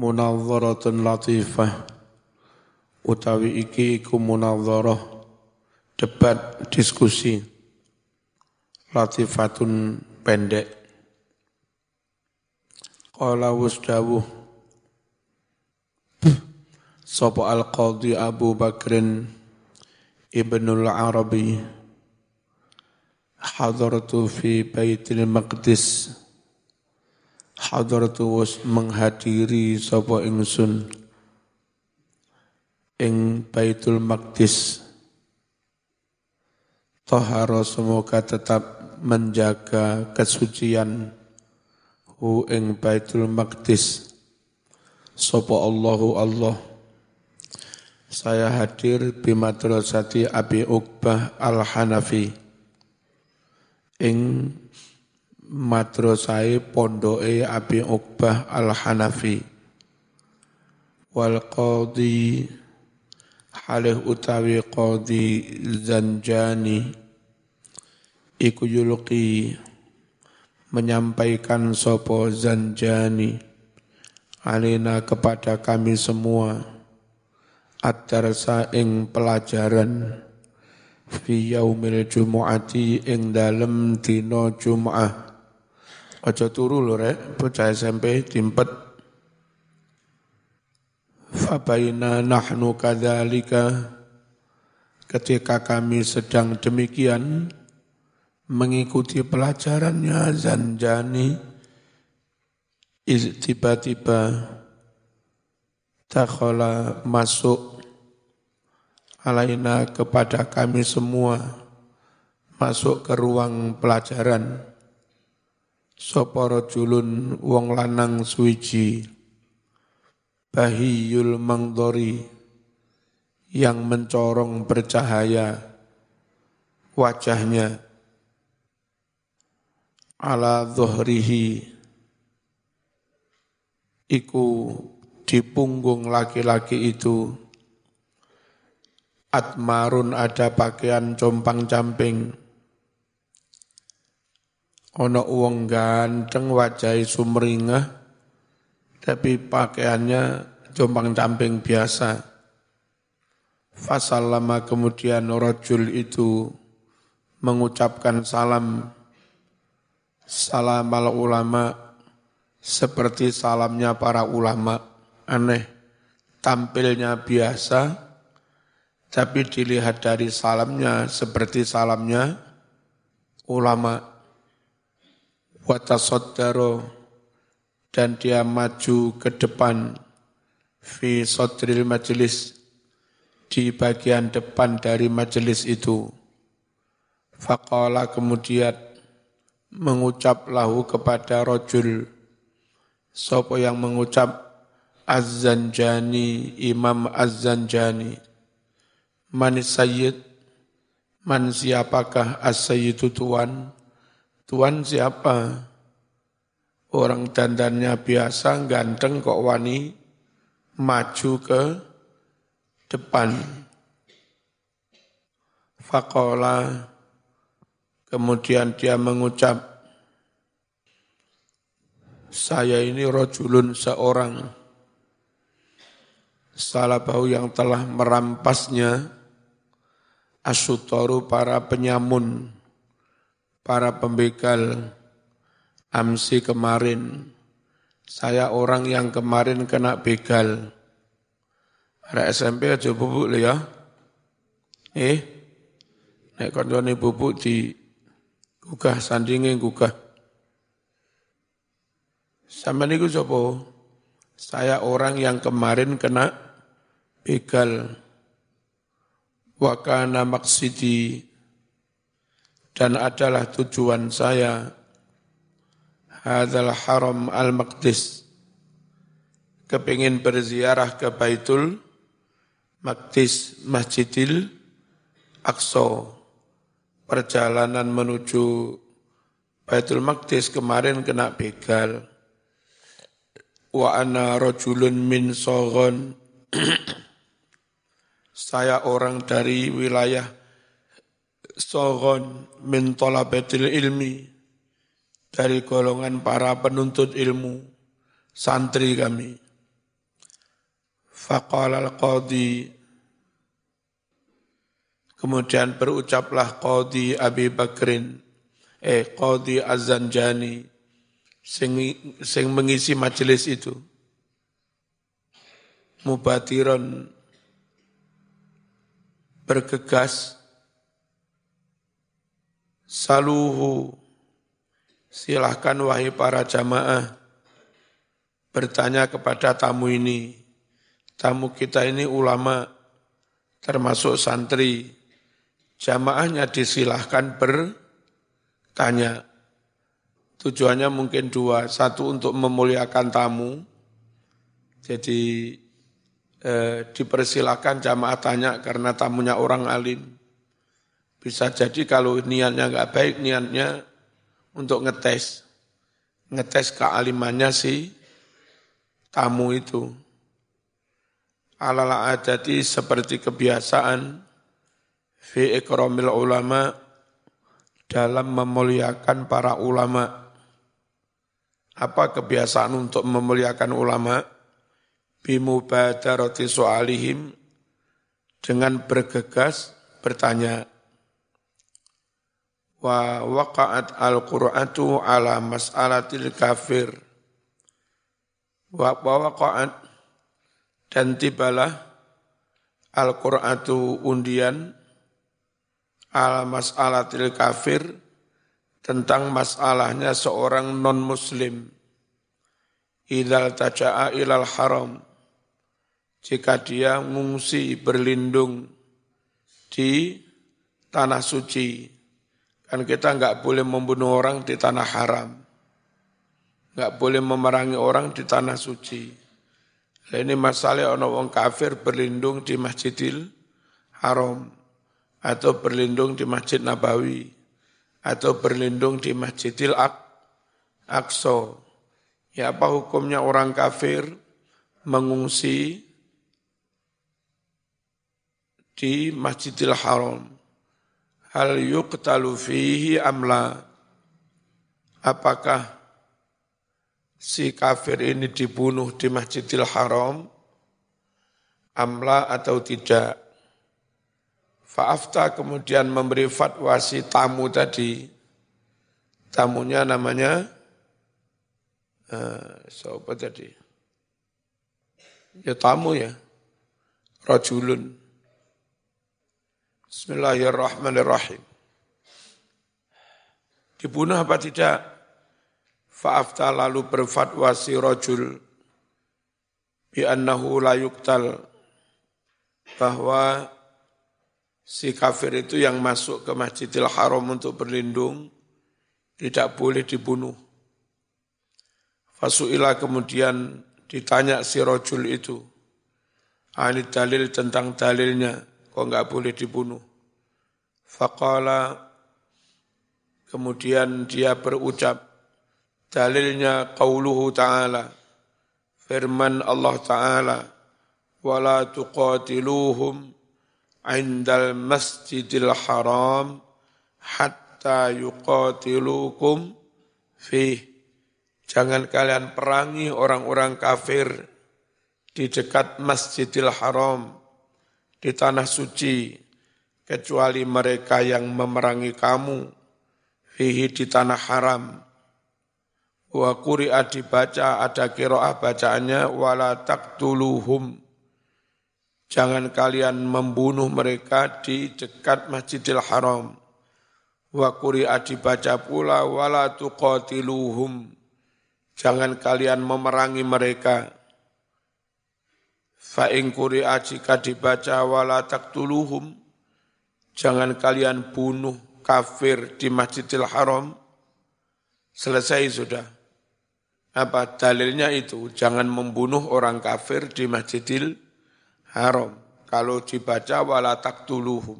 munadharatun latifah. Utawi iki iku munadharah debat diskusi. Latifatun pendek. Qala wasdawuh sapa al-qadhi Abu Bakrin Ibnul Arabi. Hadartu fi Baitul Maqdis hadartu was menghadiri sapa ingsun ing Baitul Maqdis. Tahara semoga tetap menjaga kesucian hu ing Baitul Maqdis. Sopo Allahu Allah. Saya hadir di madrasati Abi Uqbah Al-Hanafi ing madrasai pondoke Abi Uqbah Al-Hanafi. Wal qadi halih utawi qadi Zanjani. Iku yulqi menyampaikan sopo Zanjani. Alina kepada kami semua ad-darsa ing pelajaran. Fi yaumil jumu'ati ing dalem dina Jum'ah Aja turu lho rek, bocah SMP timpet. Fabaina nahnu kadzalika. Ketika kami sedang demikian mengikuti pelajarannya Zanjani tiba-tiba takhola masuk alaina kepada kami semua masuk ke ruang pelajaran sapa rajulun wong lanang suwiji? Bahiyul mangdori yang mencorong bercahaya wajahnya. Ala dhuhrihi iku di punggung laki-laki itu. Atmarun ada pakaian compang-camping Ono uang ganteng wajah sumringah tapi pakaiannya jombang camping biasa. Fasalama kemudian rojul itu mengucapkan salam. Salam al ulama seperti salamnya para ulama. Aneh tampilnya biasa tapi dilihat dari salamnya seperti salamnya ulama watasoddaro dan dia maju ke depan fi sodril majelis di bagian depan dari majelis itu. Faqala kemudian mengucap lahu kepada rojul. Sopo yang mengucap Az-Zanjani, Imam Az-Zanjani. Manis Sayyid, man siapakah As-Sayyidu Tuan? Tuan siapa? Orang dandannya biasa, ganteng kok wani, maju ke depan. Fakola, kemudian dia mengucap, saya ini rojulun seorang, salah bau yang telah merampasnya, asutoru para penyamun, para pembegal amsi kemarin. Saya orang yang kemarin kena begal. Ada SMP aja bubuk ya. Eh, nek kandone bubuk di gugah sandinge gugah. Sama niku sapa? Saya orang yang kemarin kena begal. Wakana maksidi dan adalah tujuan saya hadal haram al-maqdis. Kepingin berziarah ke Baitul Maqdis Masjidil Aqsa. Perjalanan menuju Baitul Maqdis kemarin kena begal. Wa ana rajulun min sogon saya orang dari wilayah sogon min talabatil ilmi dari golongan para penuntut ilmu santri kami Faqala al-qadi Kemudian berucaplah Qadi Abi Bakrin, eh Qadi Az-Zanjani, sing, sing mengisi majelis itu. Mubatiron bergegas, saluhu, silahkan wahai para jamaah, bertanya kepada tamu ini. Tamu kita ini ulama, termasuk santri, jamaahnya disilahkan bertanya. Tujuannya mungkin dua, satu untuk memuliakan tamu, jadi eh, dipersilahkan jamaah tanya karena tamunya orang alim. Bisa jadi kalau niatnya nggak baik, niatnya untuk ngetes, ngetes kealimannya si tamu itu. Alala adati seperti kebiasaan, fi ikramil ulama dalam memuliakan para ulama. Apa kebiasaan untuk memuliakan ulama? Bimubadarati so'alihim dengan bergegas bertanya. Wa waqa'at al-Qur'atu ala mas'alatil kafir. Wa waqa'at dan tibalah al-Qur'atu undian ala mas'alatil kafir tentang masalahnya seorang non-muslim. Idal taja'a ilal haram. Jika dia mengungsi berlindung di tanah suci. Kan kita nggak boleh membunuh orang di tanah haram. Nggak boleh memerangi orang di tanah suci. Ini masalah orang kafir berlindung di Masjidil Haram atau berlindung di Masjid Nabawi atau berlindung di Masjidil Aqsa. Ya apa hukumnya orang kafir mengungsi di Masjidil Haram? Hal yuqtalu fihi amla? Apakah si kafir ini dibunuh di Masjidil Haram? Amla atau tidak? Fa'afta kemudian memberi fatwa si tamu tadi. Tamunya namanya uh, siapa tadi? Ya tamu ya. Rajulun. Bismillahirrahmanirrahim. Dibunuh apa tidak? Fa'afta lalu berfatwa si rajul bi annahu la yuktal bahwa si kafir itu yang masuk ke Masjidil Haram untuk berlindung tidak boleh dibunuh. Fasu'ilah kemudian ditanya si rojul itu. Ahli dalil tentang dalilnya, kok enggak boleh dibunuh. Faqala, kemudian dia berucap, dalilnya qauluhu ta'ala, firman Allah ta'ala, wala tuqatiluhum indal masjidil haram hatta yuqatilukum fi jangan kalian perangi orang-orang kafir di dekat masjidil haram di tanah suci kecuali mereka yang memerangi kamu fihi di tanah haram wa quri'a dibaca ada kiroah bacaannya wala taqtuluhum Jangan kalian membunuh mereka di dekat Masjidil Haram. Wa quri'a dibaca pula wala tuqatiluhum. Jangan kalian memerangi mereka. Fa in quri'a jika dibaca wala taqtuluhum. Jangan kalian bunuh kafir di Masjidil Haram. Selesai sudah. Apa dalilnya itu? Jangan membunuh orang kafir di Masjidil Haram haram. Kalau dibaca wala taktuluhum.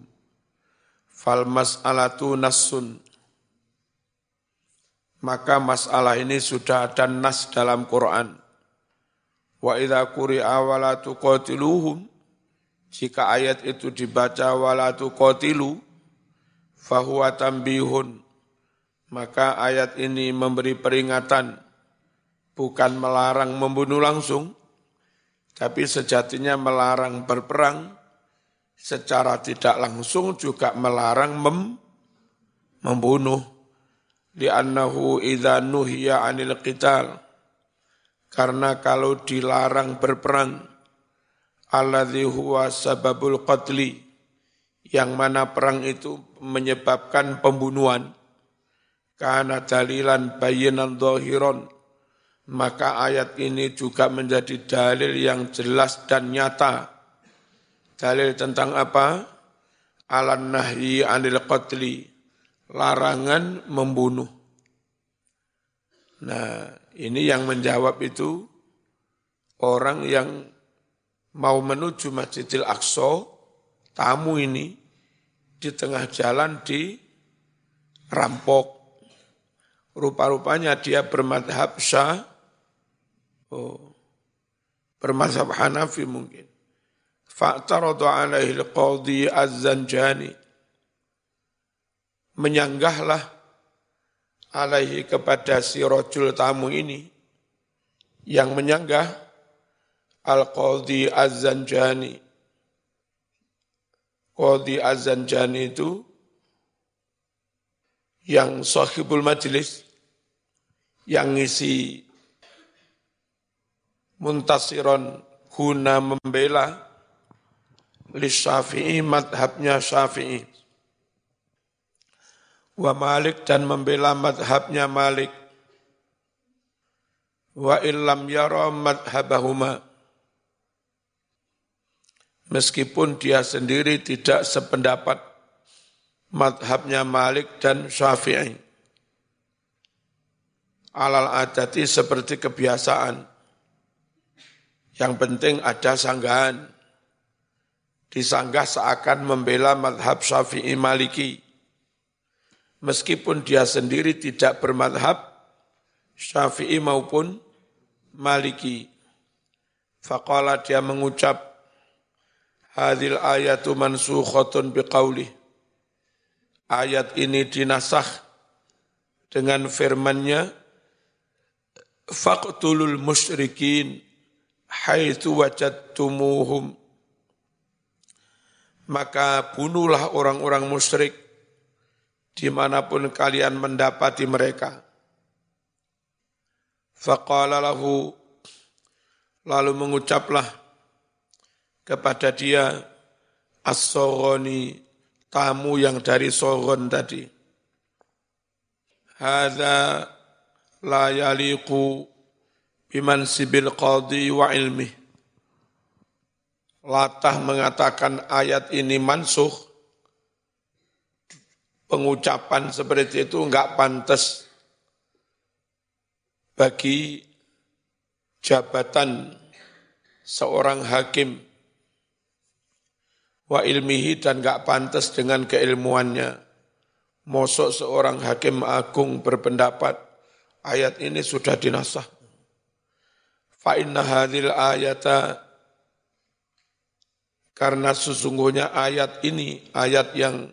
Fal mas'alatu nassun. Maka masalah ini sudah ada nas dalam Quran. Wa idza quri'a wala tuqatiluhum. Jika ayat itu dibaca wala tuqatilu fahuwa tambihun. Maka ayat ini memberi peringatan bukan melarang membunuh langsung Tapi sejatinya melarang berperang secara tidak langsung juga melarang mem, membunuh. Li'annahu idha nuhiya anil qital. Karena kalau dilarang berperang, alladhi huwa sababul qatli, yang mana perang itu menyebabkan pembunuhan, karena dalilan bayinan dohiron, maka ayat ini juga menjadi dalil yang jelas dan nyata. Dalil tentang apa? Alan nahyi anil qatli, larangan membunuh. Nah, ini yang menjawab itu orang yang mau menuju Masjidil Aqsa, tamu ini di tengah jalan di rampok Rupa-rupanya dia bermadhab syah, oh, bermadhab Hanafi mungkin. Fa'taradu alaihi al-qadhi az-zanjani. Menyanggahlah alaihi kepada si rojul tamu ini, yang menyanggah al-qadhi az-zanjani. Qadhi az-zanjani itu yang sahibul majlis, yang ngisi muntasiron guna membela li syafi'i madhabnya syafi'i wa malik dan membela madhabnya malik wa illam yara madhabahuma meskipun dia sendiri tidak sependapat madhabnya Malik dan Syafi'i. Alal adati seperti kebiasaan. Yang penting ada sanggahan. Disanggah seakan membela madhab Syafi'i Maliki. Meskipun dia sendiri tidak bermadhab Syafi'i maupun Maliki. Faqala dia mengucap, Hadil ayatu mansukhatun biqaulih ayat ini dinasah dengan firmannya faqtulul musyrikin haitsu wajadtumuhum maka bunuhlah orang-orang musyrik di mana pun kalian mendapati mereka. Faqala lahu, lalu mengucaplah kepada dia, as tamu yang dari Sogon tadi. Hada la yaliqu biman sibil qadi wa ilmi. Latah mengatakan ayat ini mansuh, pengucapan seperti itu enggak pantas bagi jabatan seorang hakim wa ilmihi dan gak pantas dengan keilmuannya. Mosok seorang hakim agung berpendapat ayat ini sudah dinasah. Fa inna hadhil ayata karena sesungguhnya ayat ini ayat yang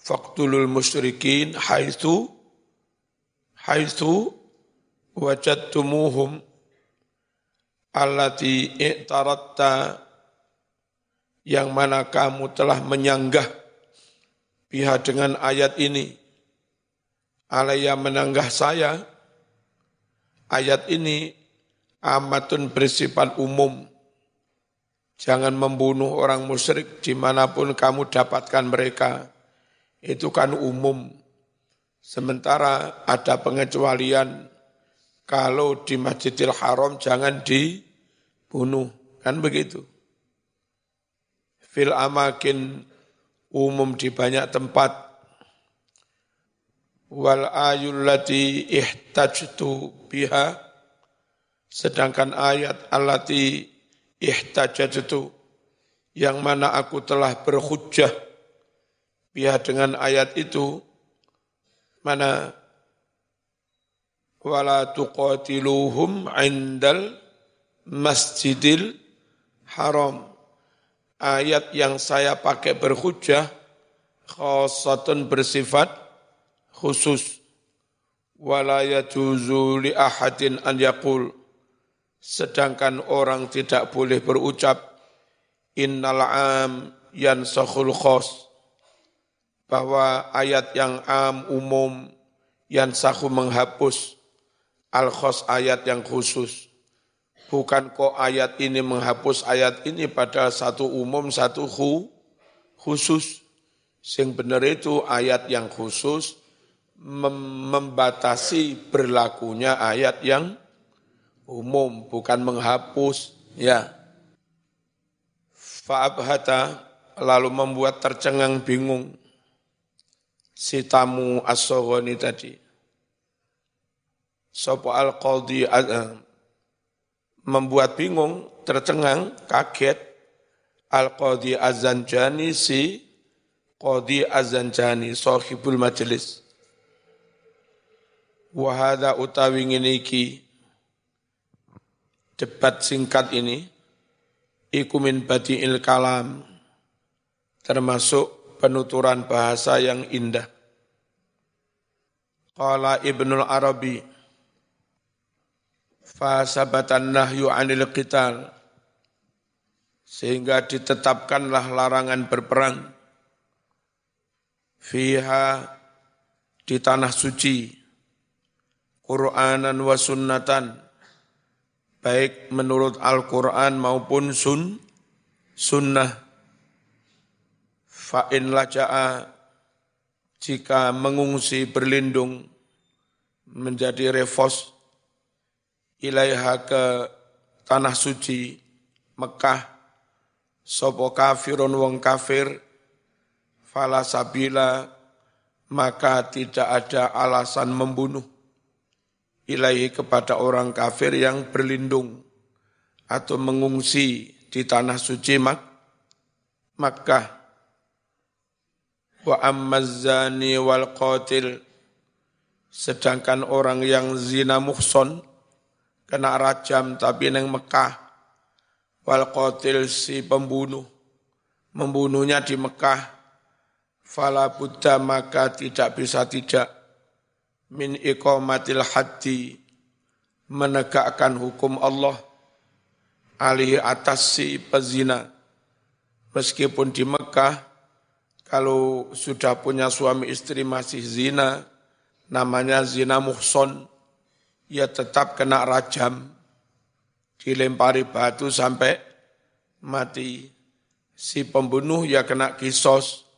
faktulul musyrikin haitsu haitsu wajadtumuhum allati i'taratta yang mana kamu telah menyanggah pihak dengan ayat ini. Alaya menanggah saya, ayat ini amatun bersifat umum. Jangan membunuh orang musyrik di mana pun kamu dapatkan mereka. Itu kan umum. Sementara ada pengecualian, kalau di Masjidil Haram jangan dibunuh. Kan begitu fil amakin umum di banyak tempat wal ayul ihtajtu biha sedangkan ayat allati ihtajtu yang mana aku telah berhujjah biha dengan ayat itu mana? Wala tuqatiluhum indal masjidil haram. Ayat yang saya pakai berhujah khasatun bersifat khusus. Wala yajuzu li ahadin an yaqul. Sedangkan orang tidak boleh berucap innal am yansakhul khos bahwa ayat yang am umum yang sahu menghapus al khos ayat yang khusus bukan kok ayat ini menghapus ayat ini pada satu umum satu khu, khusus sing benar itu ayat yang khusus membatasi berlakunya ayat yang umum, bukan menghapus. Ya. Fa'abhata lalu membuat tercengang bingung si tamu as tadi. Sopo al-qadhi uh, membuat bingung, tercengang, kaget al-qadhi az-zanjani si qadhi az-zanjani sahibul majelis. Wahada utawi ngene iki debat singkat ini iku min badiil kalam termasuk penuturan bahasa yang indah. Qala Ibnul Arabi fasabatan nahyu anil qital sehingga ditetapkanlah larangan berperang fiha di tanah suci Qur'anan wa sunnatan baik menurut Al-Quran maupun sun, sunnah. Fa'in laja'a jika mengungsi berlindung menjadi refos ilaiha ke tanah suci Mekah sopo kafirun wong kafir fala sabila maka tidak ada alasan membunuh ilahi kepada orang kafir yang berlindung atau mengungsi di tanah suci Mak Makkah. Wa ammazani wal qatil. Sedangkan orang yang zina muhson kena rajam tapi neng Mekah. Wal qatil si pembunuh. Membunuhnya di Mekah. Fala buddha maka tidak bisa tidak. Min iqamatil haddi. Menegakkan hukum Allah. Alih atas si pezina. Meskipun di Mekah, kalau sudah punya suami istri masih zina, namanya zina muhson, ya tetap kena rajam, dilempari batu sampai mati. Si pembunuh ya kena kisos,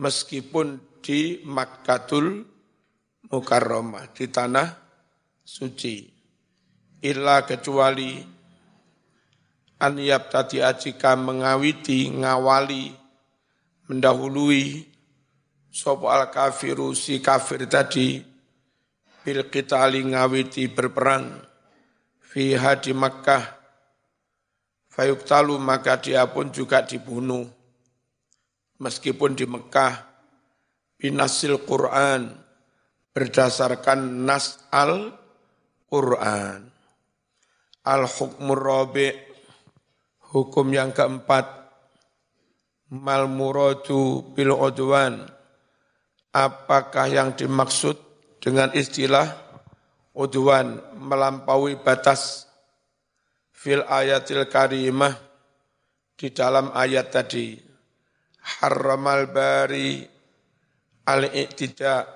meskipun di Makkatul mukarramah di tanah suci. Illa kecuali an tadi ajika mengawiti, ngawali, mendahului sopo al kafiru si kafir tadi bil qitali ngawiti berperang fiha di Makkah fayuktalu maka dia pun juga dibunuh meskipun di Mekah binasil Quran berdasarkan nas al-Quran. Al-hukmur rabi' hukum yang keempat mal muradu bil udwan. Apakah yang dimaksud dengan istilah udwan melampaui batas? Fil ayatil karimah di dalam ayat tadi. Haramal bari al-i'tida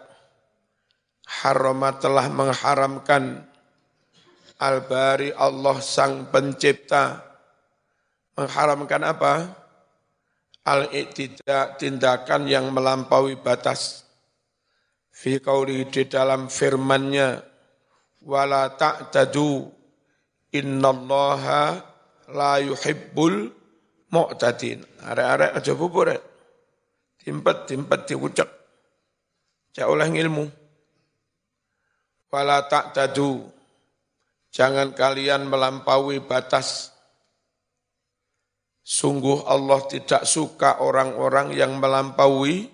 harama telah mengharamkan Al-Bari Allah Sang Pencipta. Mengharamkan apa? Al-iktida tindakan yang melampaui batas. Fi qauli di dalam firman-Nya wala ta'tadu innallaha la yuhibbul mu'tadin. Arek-arek aja bubur. Timpet, timpet, diucap. Cak oleh ilmu. Wala tadu, jangan kalian melampaui batas. Sungguh Allah tidak suka orang-orang yang melampaui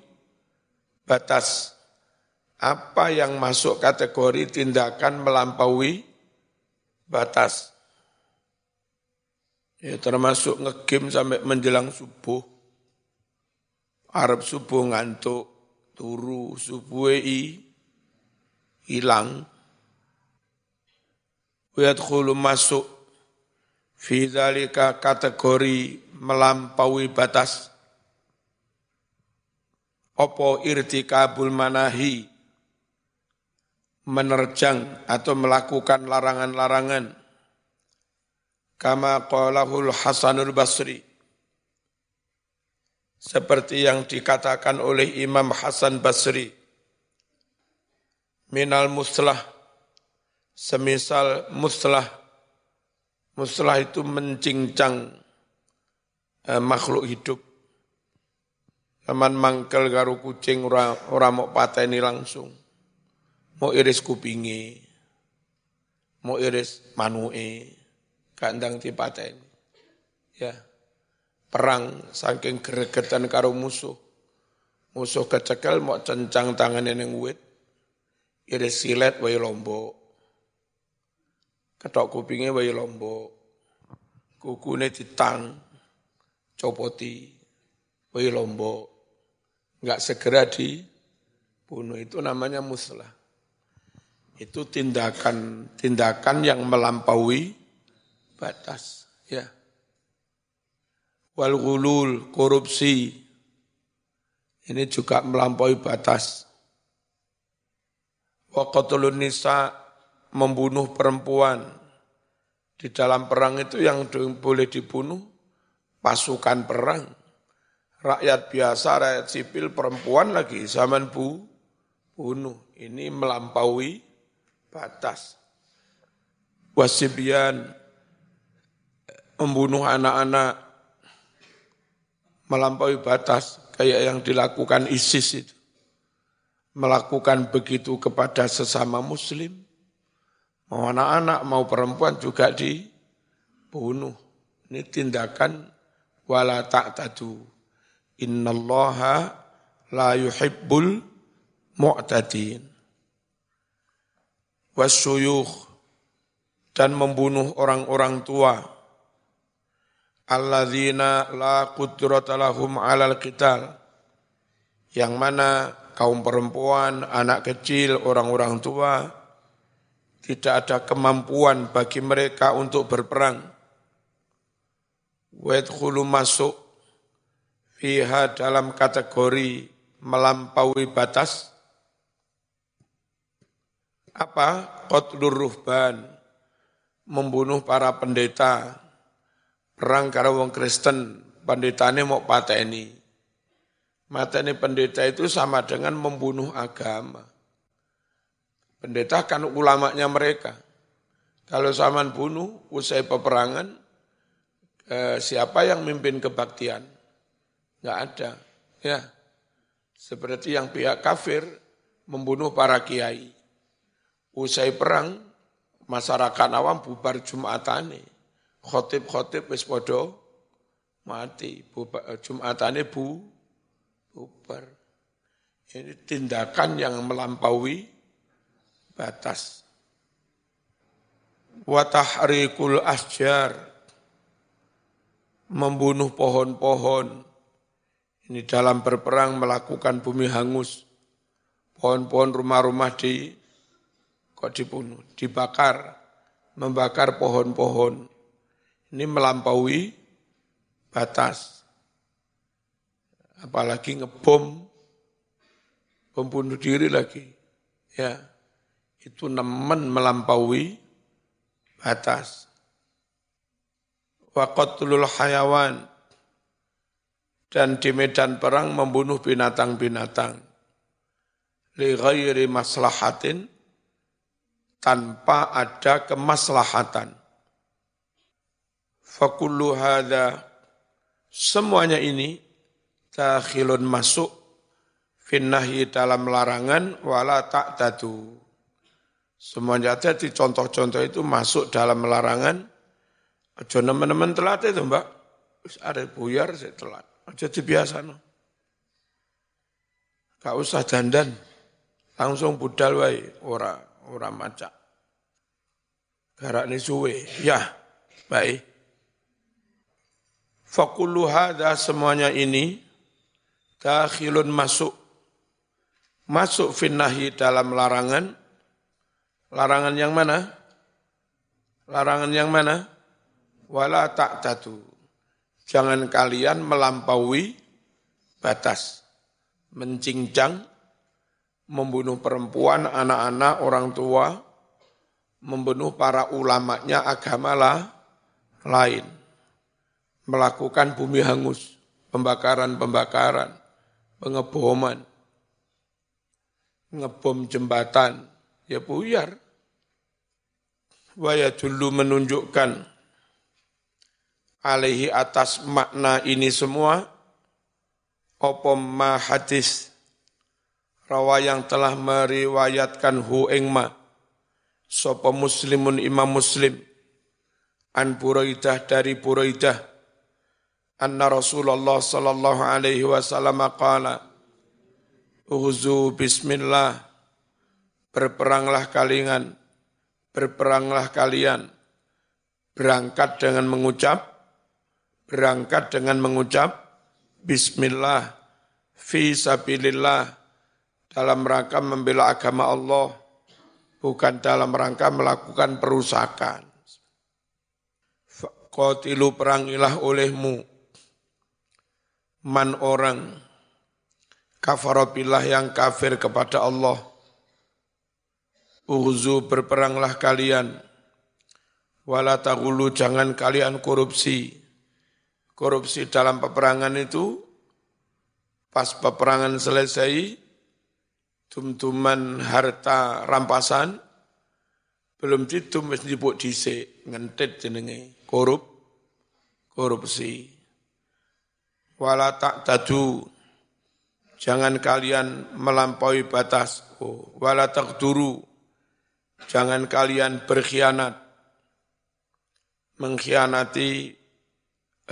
batas. Apa yang masuk kategori tindakan melampaui batas? Ya termasuk ngegame sampai menjelang subuh. Arab subuh ngantuk, turu subuh i, hilang. Yadkhulu masuk fi kategori melampaui batas. Opo irtikabul manahi? Menerjang atau melakukan larangan-larangan. Kama qalahul Hasanul Basri. Seperti yang dikatakan oleh Imam Hasan Basri. Minal muslah. Semisal muslah muslah itu mencincang eh, makhluk hidup Aman mangkel karo kucing ora ora mau pateni langsung. Mau iris kupingi. Mau iris manue. Kandang dipateni. Ya. Perang saking gregetan karo musuh. Musuh kecekel mau cencang tangan ning wit. Iris silet wae lombok. Ketok kupingnya wae lombok. Kukune ditang. Copoti. Wae lombok nggak segera dibunuh itu namanya muslah. Itu tindakan tindakan yang melampaui batas, ya. Wal gulul, korupsi, ini juga melampaui batas. Waqatulun nisa, membunuh perempuan. Di dalam perang itu yang boleh dibunuh pasukan perang rakyat biasa, rakyat sipil, perempuan lagi zaman bu, bunuh. Ini melampaui batas. Wasibian membunuh anak-anak melampaui batas kayak yang dilakukan ISIS itu. Melakukan begitu kepada sesama muslim. Mau anak-anak, mau perempuan juga dibunuh. Ini tindakan wala ta'tadu. Innallaha la yuhibbul mu'tadin. Wasyuyukh dan membunuh orang-orang tua. Alladzina la qudrata lahum 'alal qital. Yang mana kaum perempuan, anak kecil, orang-orang tua tidak ada kemampuan bagi mereka untuk berperang. Wedkhulu masuk fiha dalam kategori melampaui batas. Apa? Qatlur ruhban membunuh para pendeta. Perang karo wong Kristen pendetane mau pateni. Mateni pendeta itu sama dengan membunuh agama pendeta kan ulamanya mereka kalau zaman bunuh usai peperangan eh, siapa yang mimpin kebaktian Enggak ada. Ya. Seperti yang pihak kafir membunuh para kiai. Usai perang, masyarakat awam bubar Jumatane. Khotib-khotib wis mati. Jumatane bu, bubar. Ini tindakan yang melampaui batas. Watahrikul asjar, membunuh pohon-pohon, ini dalam berperang melakukan bumi hangus. Pohon-pohon rumah-rumah di kok dibunuh, dibakar, membakar pohon-pohon. Ini melampaui batas. Apalagi ngebom, bom bunuh diri lagi. Ya, itu nemen melampaui batas. Waqatlul hayawan, dan di medan perang membunuh binatang-binatang li ghairi maslahatin tanpa ada kemaslahatan. Fakullu hadha semuanya ini takhilun masuk finnahi dalam larangan wala ta'tadu. Semuanya di contoh-contoh itu masuk dalam larangan. Aja nemen-nemen telat itu mbak. Ada buyar saya telat. Jadi biasa no. Gak usah dandan, langsung budal wae, ora ora macak. Garak ni suwe, ya, baik. Fakullu hadha semuanya ini dakhilun masuk masuk finnahi dalam larangan larangan yang mana? Larangan yang mana? wala ta'tadu. Jangan kalian melampaui batas. Mencincang, membunuh perempuan, anak-anak, orang tua, membunuh para ulamanya agama lah, lain. Melakukan bumi hangus, pembakaran-pembakaran, pengeboman, ngebom jembatan, ya buyar. Waya dulu menunjukkan alaihi atas makna ini semua. Opom ma hadis rawa yang telah meriwayatkan hu ing ma sapa muslimun imam muslim. An Buraidah dari Buraidah. Anna Rasulullah sallallahu alaihi wasallam qala Uzu bismillah berperanglah kalian berperanglah kalian. Berangkat dengan mengucap berangkat dengan mengucap bismillah fi sabilillah. Dalam rangka membela agama Allah bukan dalam rangka melakukan perusakan Qatilu perangilah olehmu. Man orang kafarobillah yang kafir kepada Allah. Uzu berperanglah kalian. Wala jangan kalian korupsi. Korupsi dalam peperangan itu, pas peperangan selesai, tum-tuman harta rampasan, belum ditum wis nyebut dhisik ngentit jenenge korup korupsi wala tak Jangan kalian melampaui batas. Oh, wala taqduru. Jangan kalian berkhianat. Mengkhianati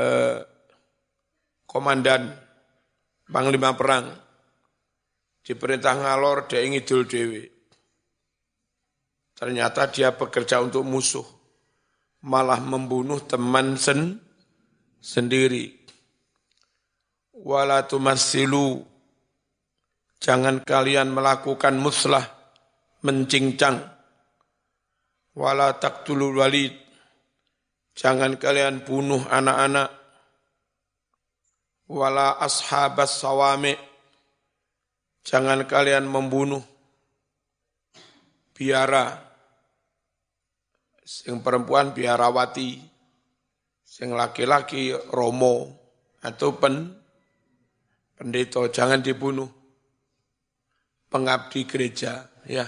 eh, komandan panglima perang. Diperintah ngalor dia ngidul dewi. Ternyata dia bekerja untuk musuh. Malah membunuh teman sen sendiri. Wala tumassilu Jangan kalian melakukan muslah, mencincang. Wala taqtulul walid. Jangan kalian bunuh anak-anak. Wala ashabas sawame. Jangan kalian membunuh biara. Sing perempuan biarawati. Sing laki-laki romo atau pen pendeta jangan dibunuh pengabdi gereja, ya.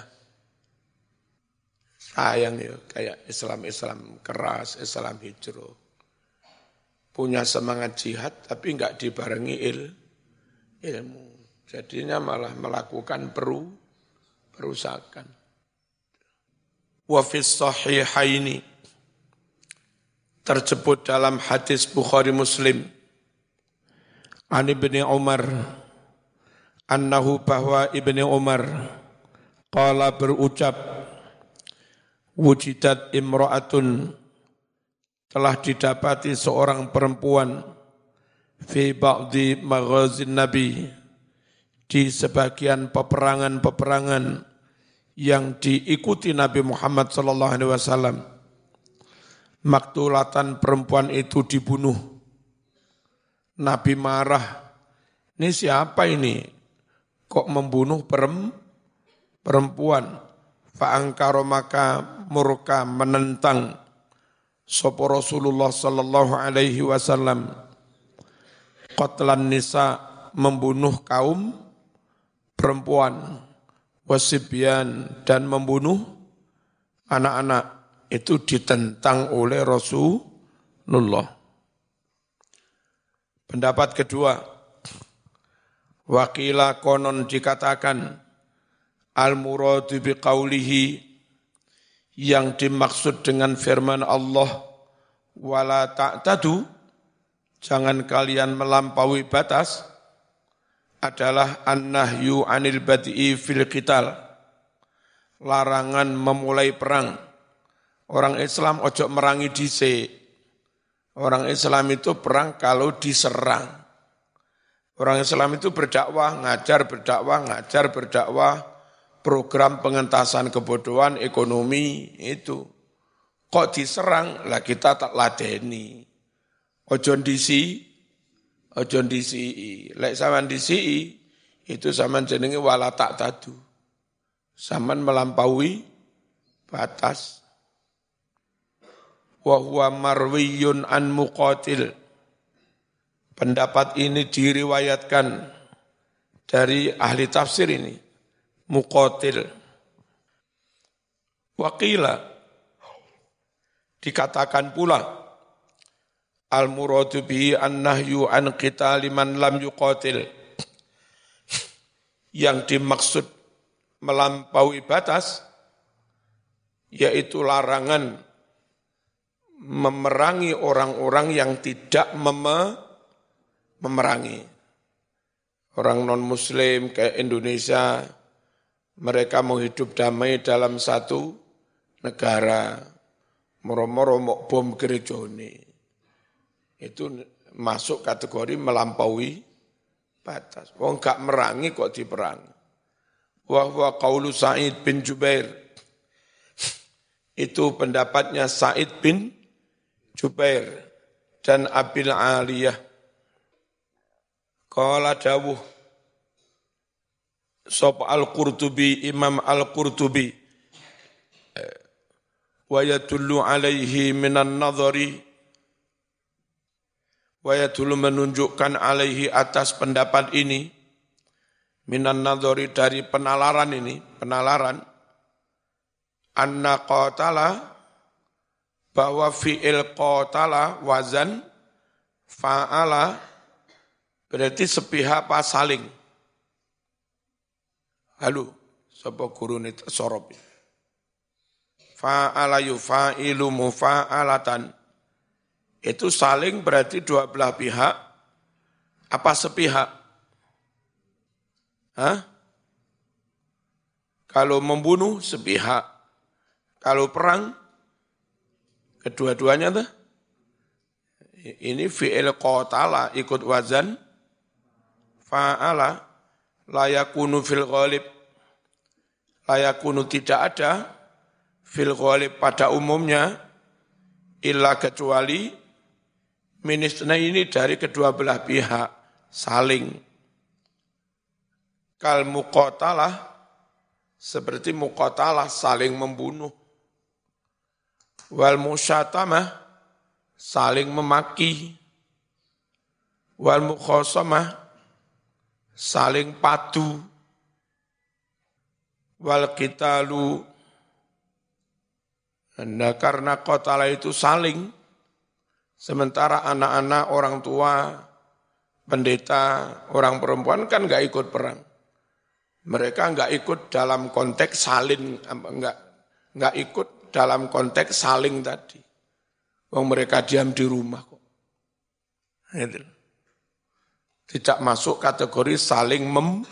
Sayang ya, kayak Islam-Islam keras, Islam hijrah. Punya semangat jihad, tapi enggak dibarengi il, ilmu. Jadinya malah melakukan peru, perusakan. Wafis sahihaini, terjebut dalam hadis Bukhari Muslim, Ani bin Umar, annahu bahwa Ibni Umar qala berucap wujidat imra'atun telah didapati seorang perempuan fi ba'di maghazin nabi di sebagian peperangan-peperangan yang diikuti Nabi Muhammad sallallahu alaihi wasallam. Maktulatan perempuan itu dibunuh. Nabi marah ini siapa ini? Kok membunuh perempuan. Fa'angkaro maka murka menentang sopo Rasulullah sallallahu alaihi wasallam. Qatlan nisa membunuh kaum perempuan. Wasibyan dan membunuh anak-anak. Itu ditentang oleh Rasulullah. Pendapat kedua, Wakila konon dikatakan al-muradu biqaulihi yang dimaksud dengan firman Allah wala ta'tadu jangan kalian melampaui batas adalah an-nahyu anil bad'i fil qital. Larangan memulai perang. Orang Islam ojo merangi dhisik. Orang Islam itu perang kalau diserang. Orang Islam itu berdakwah, ngajar berdakwah, ngajar berdakwah, program pengentasan kebodohan, ekonomi itu. Kok diserang, lah kita tak ladeni. Ojo disi, ojo disi. Lek saman disi, itu saman jenenge wala tak tadu. Saman melampaui batas. Wahuwa marwiyun an muqatil. Pendapat ini diriwayatkan dari ahli tafsir ini. Muqatil. Wakila Dikatakan pula, Al-muradu an-nahyu an qitali man lam yuqatil. Yang dimaksud melampaui batas, yaitu larangan memerangi orang-orang yang tidak mem memerangi. Orang non-muslim kayak Indonesia, mereka mau hidup damai dalam satu negara moro-moro mok bom ini. Itu masuk kategori melampaui batas. Wong gak merangi kok diperangi. Wa huwa qaulu Sa'id bin Jubair. Itu pendapatnya Sa'id bin Jubair dan Abil Aliyah. Qala dawuh Sob Al-Qurtubi, Imam Al-Qurtubi, wa yadullu alaihi minan nadhari. Wa yadullu menunjukkan alaihi atas pendapat ini. Minan nadhari dari penalaran ini penalaran. Anna qatala bahwa fi'il qatala wazan fa'ala berarti sepihak pas saling Halo, sapa guru ini sorop fa'ala yufa'ilu mufa'alatan. Itu saling berarti dua belah pihak, apa sepihak? Hah? Kalau membunuh sepihak, kalau perang kedua-duanya tuh. Ini fi'il qatala ikut wazan fa'ala layakunu fil ghalib. Layakunu tidak ada fil ghalib pada umumnya illa kecuali minisna ini dari kedua belah pihak saling. Kal muqatalah seperti muqatalah saling membunuh. Wal musyatamah saling memaki. Wal mukhasamah saling padu wal qitalu Nah, karena kotala itu saling, sementara anak-anak, orang tua, pendeta, orang perempuan kan nggak ikut perang. Mereka nggak ikut dalam konteks saling, nggak nggak ikut dalam konteks saling tadi. Wong mereka diam di rumah kok. Itu. Tidak masuk kategori saling mem,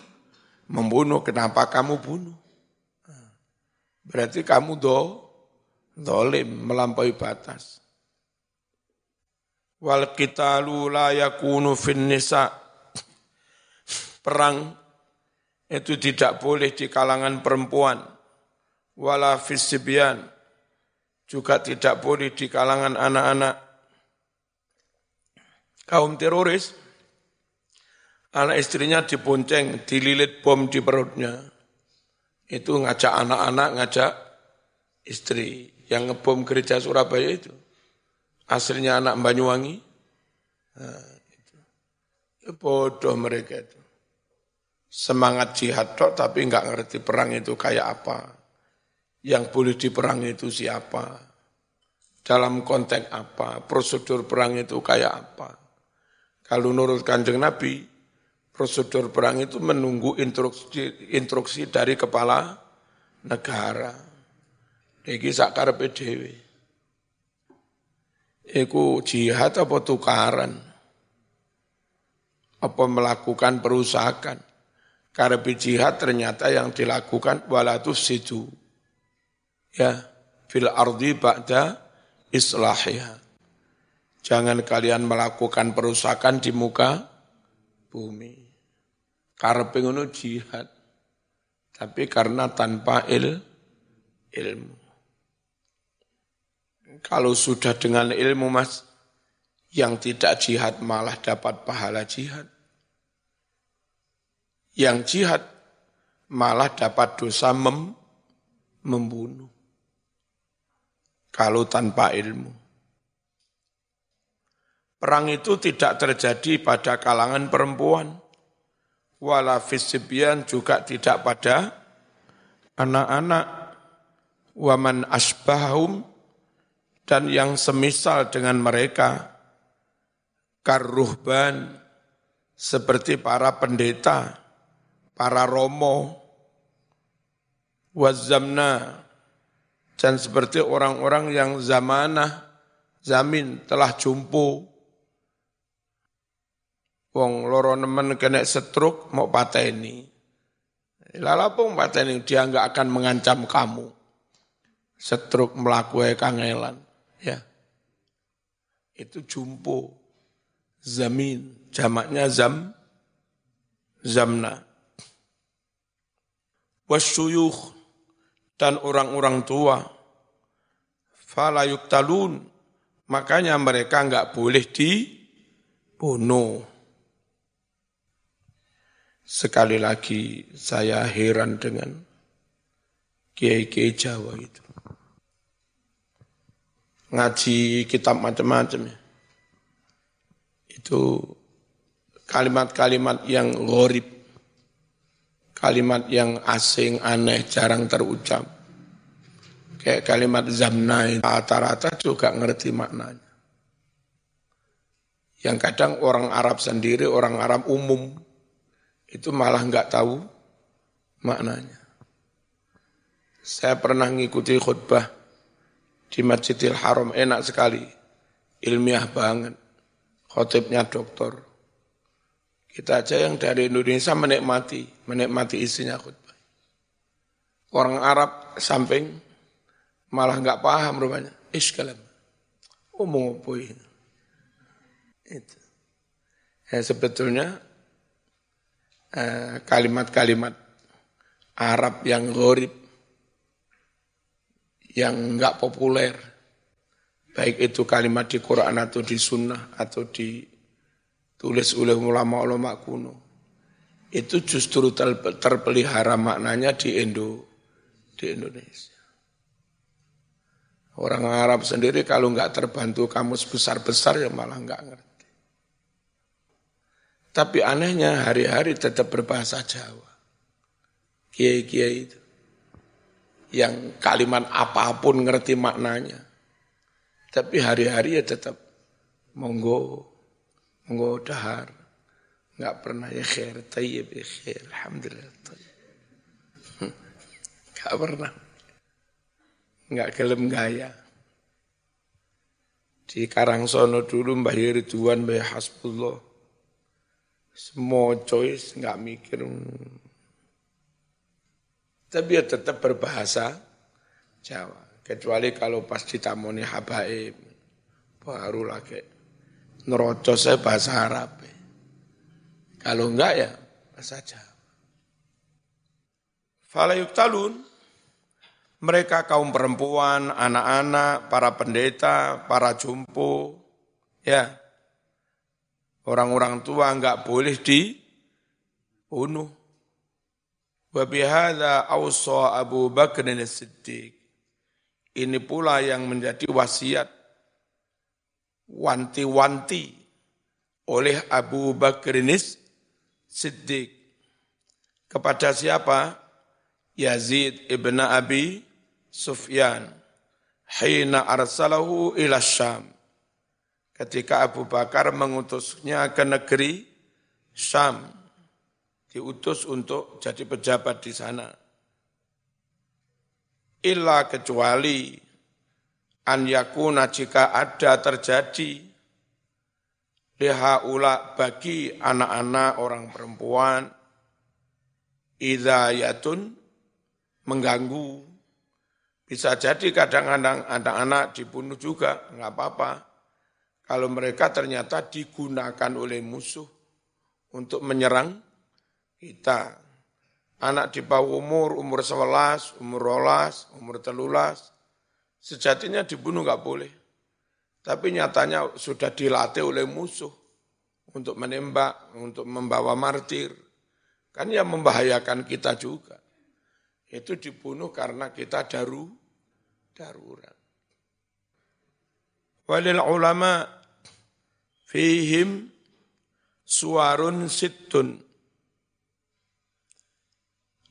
membunuh. Kenapa kamu bunuh? Berarti kamu do, Zolim melampaui batas. Wal qitalu la yakunu fin nisa. Perang itu tidak boleh di kalangan perempuan. Wala fisibyan. Juga tidak boleh di kalangan anak-anak. Kaum teroris, anak istrinya dibonceng, dililit bom di perutnya. Itu ngajak anak-anak, ngajak istri yang ngebom gereja Surabaya itu. Aslinya anak Banyuwangi. Nah, itu. Ya, bodoh mereka itu. Semangat jihad tok tapi nggak ngerti perang itu kayak apa. Yang boleh diperang itu siapa. Dalam konteks apa. Prosedur perang itu kayak apa. Kalau menurut kanjeng Nabi, prosedur perang itu menunggu instruksi, instruksi dari kepala negara. Iki sakarepe dhewe. Iku jihad apa tukaran? Apa melakukan perusakan? Karena jihad ternyata yang dilakukan walatus situ. Ya, fil ardi ba'da islahiha. Jangan kalian melakukan perusakan di muka bumi. Karena ngono jihad. Tapi karena tanpa il, ilmu. Kalau sudah dengan ilmu mas, yang tidak jihad malah dapat pahala jihad. Yang jihad malah dapat dosa mem, membunuh. Kalau tanpa ilmu. Perang itu tidak terjadi pada kalangan perempuan. Wala juga tidak pada anak-anak. Waman asbahum dan yang semisal dengan mereka. Karruhban seperti para pendeta, para romo, wazamna, dan seperti orang-orang yang zamanah, zamin, telah jumpo. Wong loro nemen kena setruk mau pateni. Lalapung pateni dia enggak akan mengancam kamu. Setruk melakukan kangelan. Ya. Itu jumpo. Zamin. Jamaknya zam. Zamna wasyuyuh dan orang-orang tua fala yuktalun makanya mereka enggak boleh dibunuh sekali lagi saya heran dengan kiai-kiai Jawa itu ngaji kitab macam-macam ya. itu kalimat-kalimat yang gharib kalimat yang asing, aneh, jarang terucap. Kayak kalimat zamna rata-rata juga ngerti maknanya. Yang kadang orang Arab sendiri, orang Arab umum, itu malah nggak tahu maknanya. Saya pernah ngikuti khutbah di Masjidil Haram, enak sekali, ilmiah banget. Khotibnya doktor. Kita aja yang dari Indonesia menikmati, menikmati isinya khutbah. Orang Arab samping malah nggak paham rupanya. Iskalam. Omong apa ini? Itu. Ya, sebetulnya kalimat-kalimat Arab yang gorib, yang nggak populer, baik itu kalimat di Quran atau di Sunnah atau di tulis oleh ulama-ulama kuno. Itu justru terpelihara maknanya di Indo, di Indonesia. Orang Arab sendiri kalau nggak terbantu kamus besar-besar ya malah nggak ngerti. Tapi anehnya hari-hari tetap berbahasa Jawa. Kiai-kiai itu. Yang kalimat apa pun ngerti maknanya. Tapi hari-hari ya tetap monggo Monggo dahar. Enggak pernah ya khair, tayyib ya khair. Alhamdulillah. Enggak pernah. Enggak gelem gaya. Di Karangsono dulu Mbah Ridwan, Mbah Hasbullah. Semua choice enggak mikir. Tapi ya tetap berbahasa Jawa. Kecuali kalau pas ditamoni habaib. Baru lagi nerocos saya bahasa Arab. Kalau enggak ya bahasa Jawa. Fala talun, mereka kaum perempuan, anak-anak, para pendeta, para jumpo, ya. Orang-orang tua enggak boleh dibunuh. Wa bihadza awsa Abu Bakr as-Siddiq. Ini pula yang menjadi wasiat wanti-wanti oleh Abu Bakrinis Siddiq. Kepada siapa? Yazid ibn Abi Sufyan. Hina arsalahu ila Syam. Ketika Abu Bakar mengutusnya ke negeri Syam. Diutus untuk jadi pejabat di sana. Illa kecuali an yakuna jika ada terjadi lihaula bagi anak-anak orang perempuan idayatun mengganggu bisa jadi kadang-kadang anak-anak dibunuh juga nggak apa-apa kalau mereka ternyata digunakan oleh musuh untuk menyerang kita anak di bawah umur umur 11 umur 12 umur telulas Sejatinya dibunuh nggak boleh. Tapi nyatanya sudah dilatih oleh musuh untuk menembak, untuk membawa martir. Kan yang membahayakan kita juga. Itu dibunuh karena kita daru, darurat. Walil ulama fihim suarun sittun.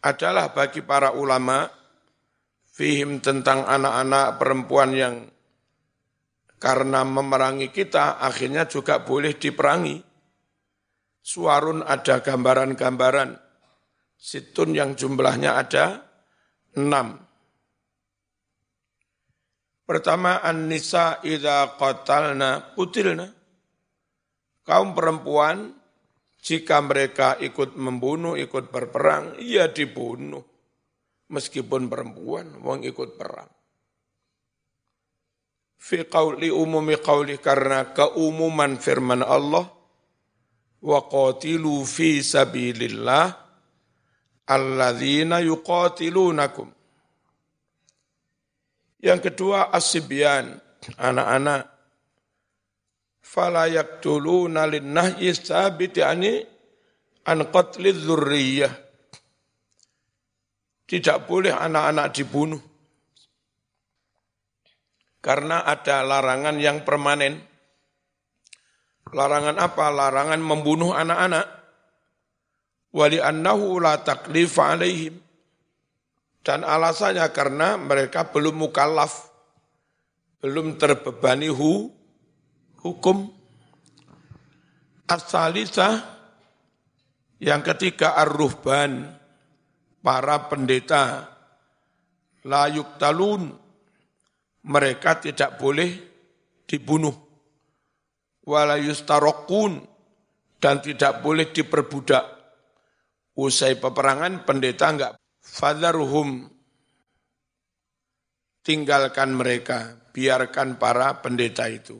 Adalah bagi para ulama fihim tentang anak-anak perempuan yang karena memerangi kita akhirnya juga boleh diperangi. Suarun ada gambaran-gambaran. Situn yang jumlahnya ada enam. Pertama, an-nisa idha qatalna kutilna. Kaum perempuan, jika mereka ikut membunuh, ikut berperang, ia dibunuh meskipun perempuan wong ikut perang. Fi qawli umumi qawli karena keumuman firman Allah wa qatilu fi sabilillah alladzina yuqatilunakum. Yang kedua asibyan, anak-anak. Fala yaktuluna linnahyi sabit yani an qatli tidak boleh anak-anak dibunuh. Karena ada larangan yang permanen. Larangan apa? Larangan membunuh anak-anak. Wali annahu la taklif alaihim. Dan alasannya karena mereka belum mukallaf. Belum terbebani hu, hukum. As-salisah yang ketiga ar-ruhban para pendeta layuk talun mereka tidak boleh dibunuh walayustarokun dan tidak boleh diperbudak usai peperangan pendeta enggak fadharhum tinggalkan mereka biarkan para pendeta itu.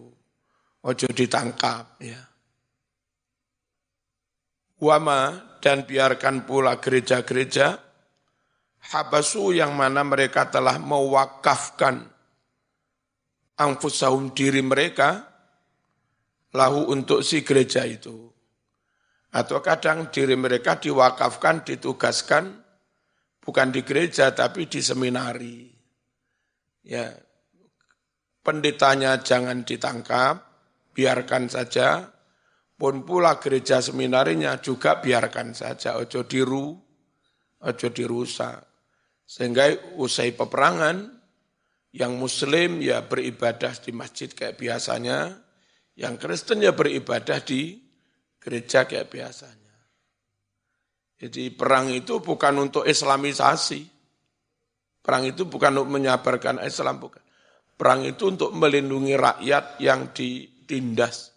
Ojo ditangkap ya. Wama dan biarkan pula gereja-gereja habasu yang mana mereka telah mewakafkan angfusahum diri mereka lahu untuk si gereja itu. Atau kadang diri mereka diwakafkan, ditugaskan bukan di gereja tapi di seminari. Ya, pendetanya jangan ditangkap, biarkan saja. Pun pula gereja seminarinya juga biarkan saja, ojo diru, ojo dirusak. Sehingga usai peperangan, yang muslim ya beribadah di masjid kayak biasanya, yang Kristen ya beribadah di gereja kayak biasanya. Jadi perang itu bukan untuk islamisasi. Perang itu bukan untuk menyabarkan Islam, bukan. Perang itu untuk melindungi rakyat yang ditindas.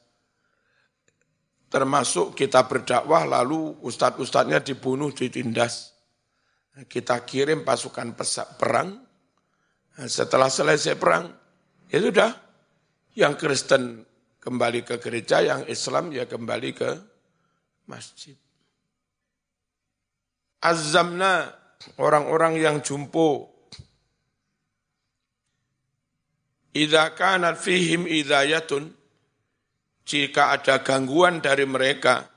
Termasuk kita berdakwah lalu ustadz-ustadznya dibunuh, ditindas kita kirim pasukan perang, nah, setelah selesai perang, ya sudah, yang Kristen kembali ke gereja, yang Islam ya kembali ke masjid. Azamna, orang-orang yang jumpo, Idza kanat fihim idayatun, jika ada gangguan dari mereka,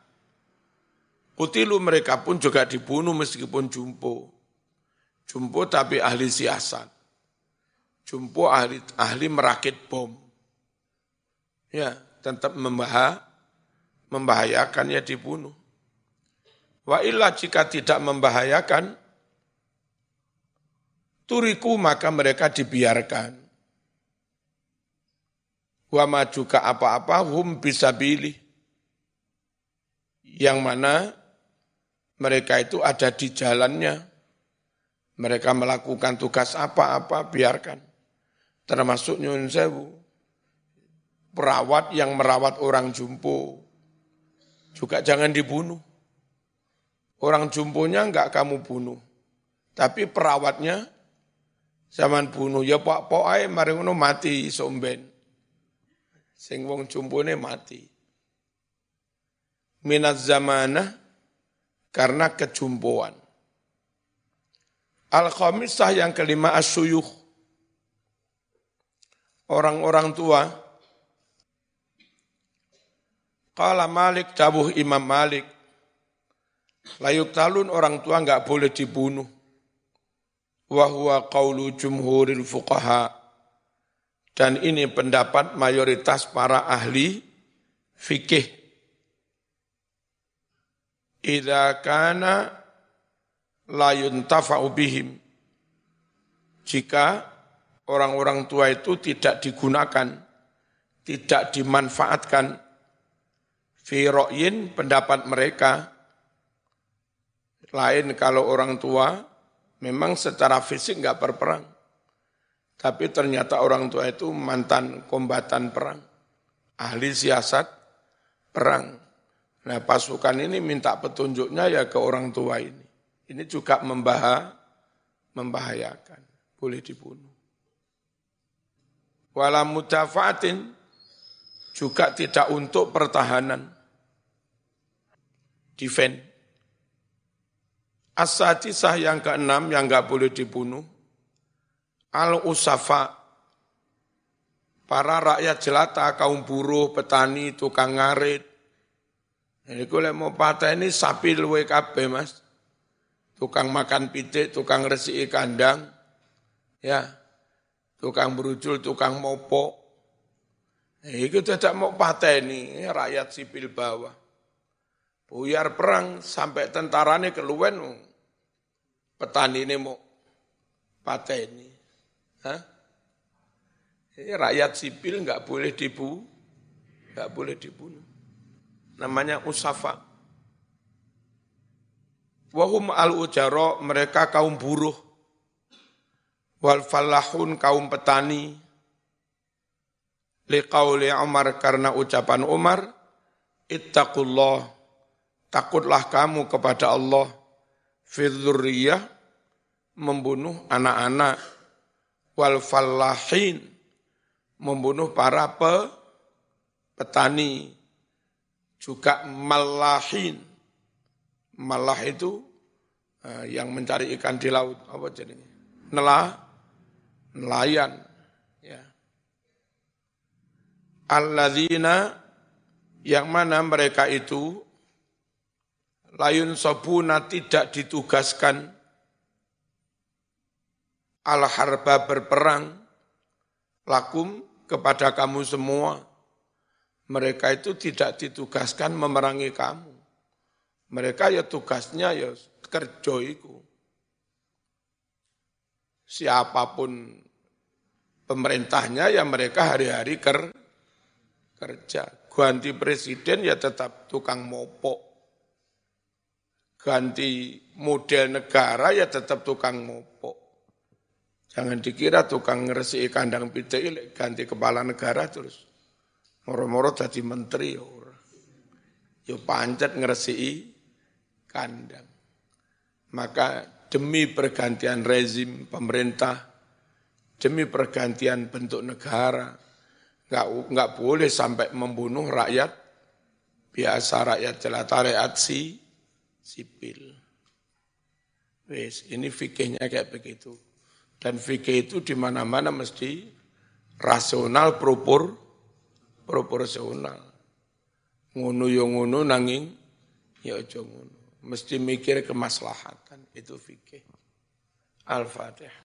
Kutilu mereka pun juga dibunuh meskipun jumpo. Jumpo tapi ahli siasat. Jumpo ahli, ahli merakit bom. Ya, tetap membahaya, membahayakan ya dibunuh. Wa illa jika tidak membahayakan, turiku maka mereka dibiarkan. Wa juga apa-apa hum bisa pilih. Yang mana mereka itu ada di jalannya. Mereka melakukan tugas apa-apa, biarkan. Termasuk Nyun Sewu. Perawat yang merawat orang jumpo. Juga jangan dibunuh. Orang jumponya enggak kamu bunuh. Tapi perawatnya zaman bunuh. Ya pak pak ay mari mati somben. Sing wong jumpone mati. Minat zamanah karena kejumpoan. Al-khamisah yang kelima asyuyuh. orang-orang tua. Kala Malik, dawuh Imam Malik, layuk talun orang tua nggak boleh dibunuh. Wahwa qawlu jumhuril fuqaha. Dan ini pendapat mayoritas para ahli fikih. Idza kana la yuntafa'u bihim. Jika orang-orang tua itu tidak digunakan, tidak dimanfaatkan, fi pendapat mereka, lain kalau orang tua memang secara fisik nggak berperang. Tapi ternyata orang tua itu mantan kombatan perang, ahli siasat perang. Nah pasukan ini minta petunjuknya ya ke orang tua ini. Ini juga membahas, membahayakan, boleh dibunuh. Walam mutafatin juga tidak untuk pertahanan, defend. As-sadisah yang keenam yang nggak boleh dibunuh, Al-Usafa, para rakyat jelata, kaum buruh, petani, tukang ngarit. Ini kalau mau patah ini sapi luwe kabeh mas. Tukang makan pitik, tukang resi kandang, ya, tukang berujul, tukang mopo. Itu tidak mau patah ini, rakyat sipil bawah. Buyar perang sampai tentaranya keluwen, petani ini mau patah ini. Hah? Ini rakyat sipil nggak boleh dibu, nggak boleh dibunuh. Namanya usafa. Wahum al ujaro mereka kaum buruh. Wal falahun kaum petani. Liqauli Umar karena ucapan Umar, ittaqullah, takutlah kamu kepada Allah, fidzurriyah, membunuh anak-anak. Wal fallahin membunuh para pe, petani. Juga malahin. Malah itu uh, yang mencari ikan di laut. Apa jadinya? Nelah nelayan. Ya. Alladzina yang mana mereka itu layun sobuna tidak ditugaskan al-harba berperang lakum kepada kamu semua. Mereka itu tidak ditugaskan memerangi kamu. Mereka ya tugasnya ya kerja. Siapa pun pemerintahnya ya mereka hari-hari ker, kerja. Ganti presiden ya tetap tukang mopok. Ganti model negara ya tetap tukang mopok. Jangan dikira tukang ngeresi kandang pitik ganti kepala negara terus. Moro-moro jadi menteri ya. Ya pancet ngeresi kandang. Maka demi pergantian rezim pemerintah, demi pergantian bentuk negara, nggak nggak boleh sampai membunuh rakyat biasa rakyat jelata rakyat si sipil. Wes, ini fikihnya kayak begitu. Dan fikih itu di mana-mana mesti rasional propor proporsional. Ngono yo ngono nanging ya aja ngono. Mesti mikir kemaslahatan itu fikih. Al-Fatihah.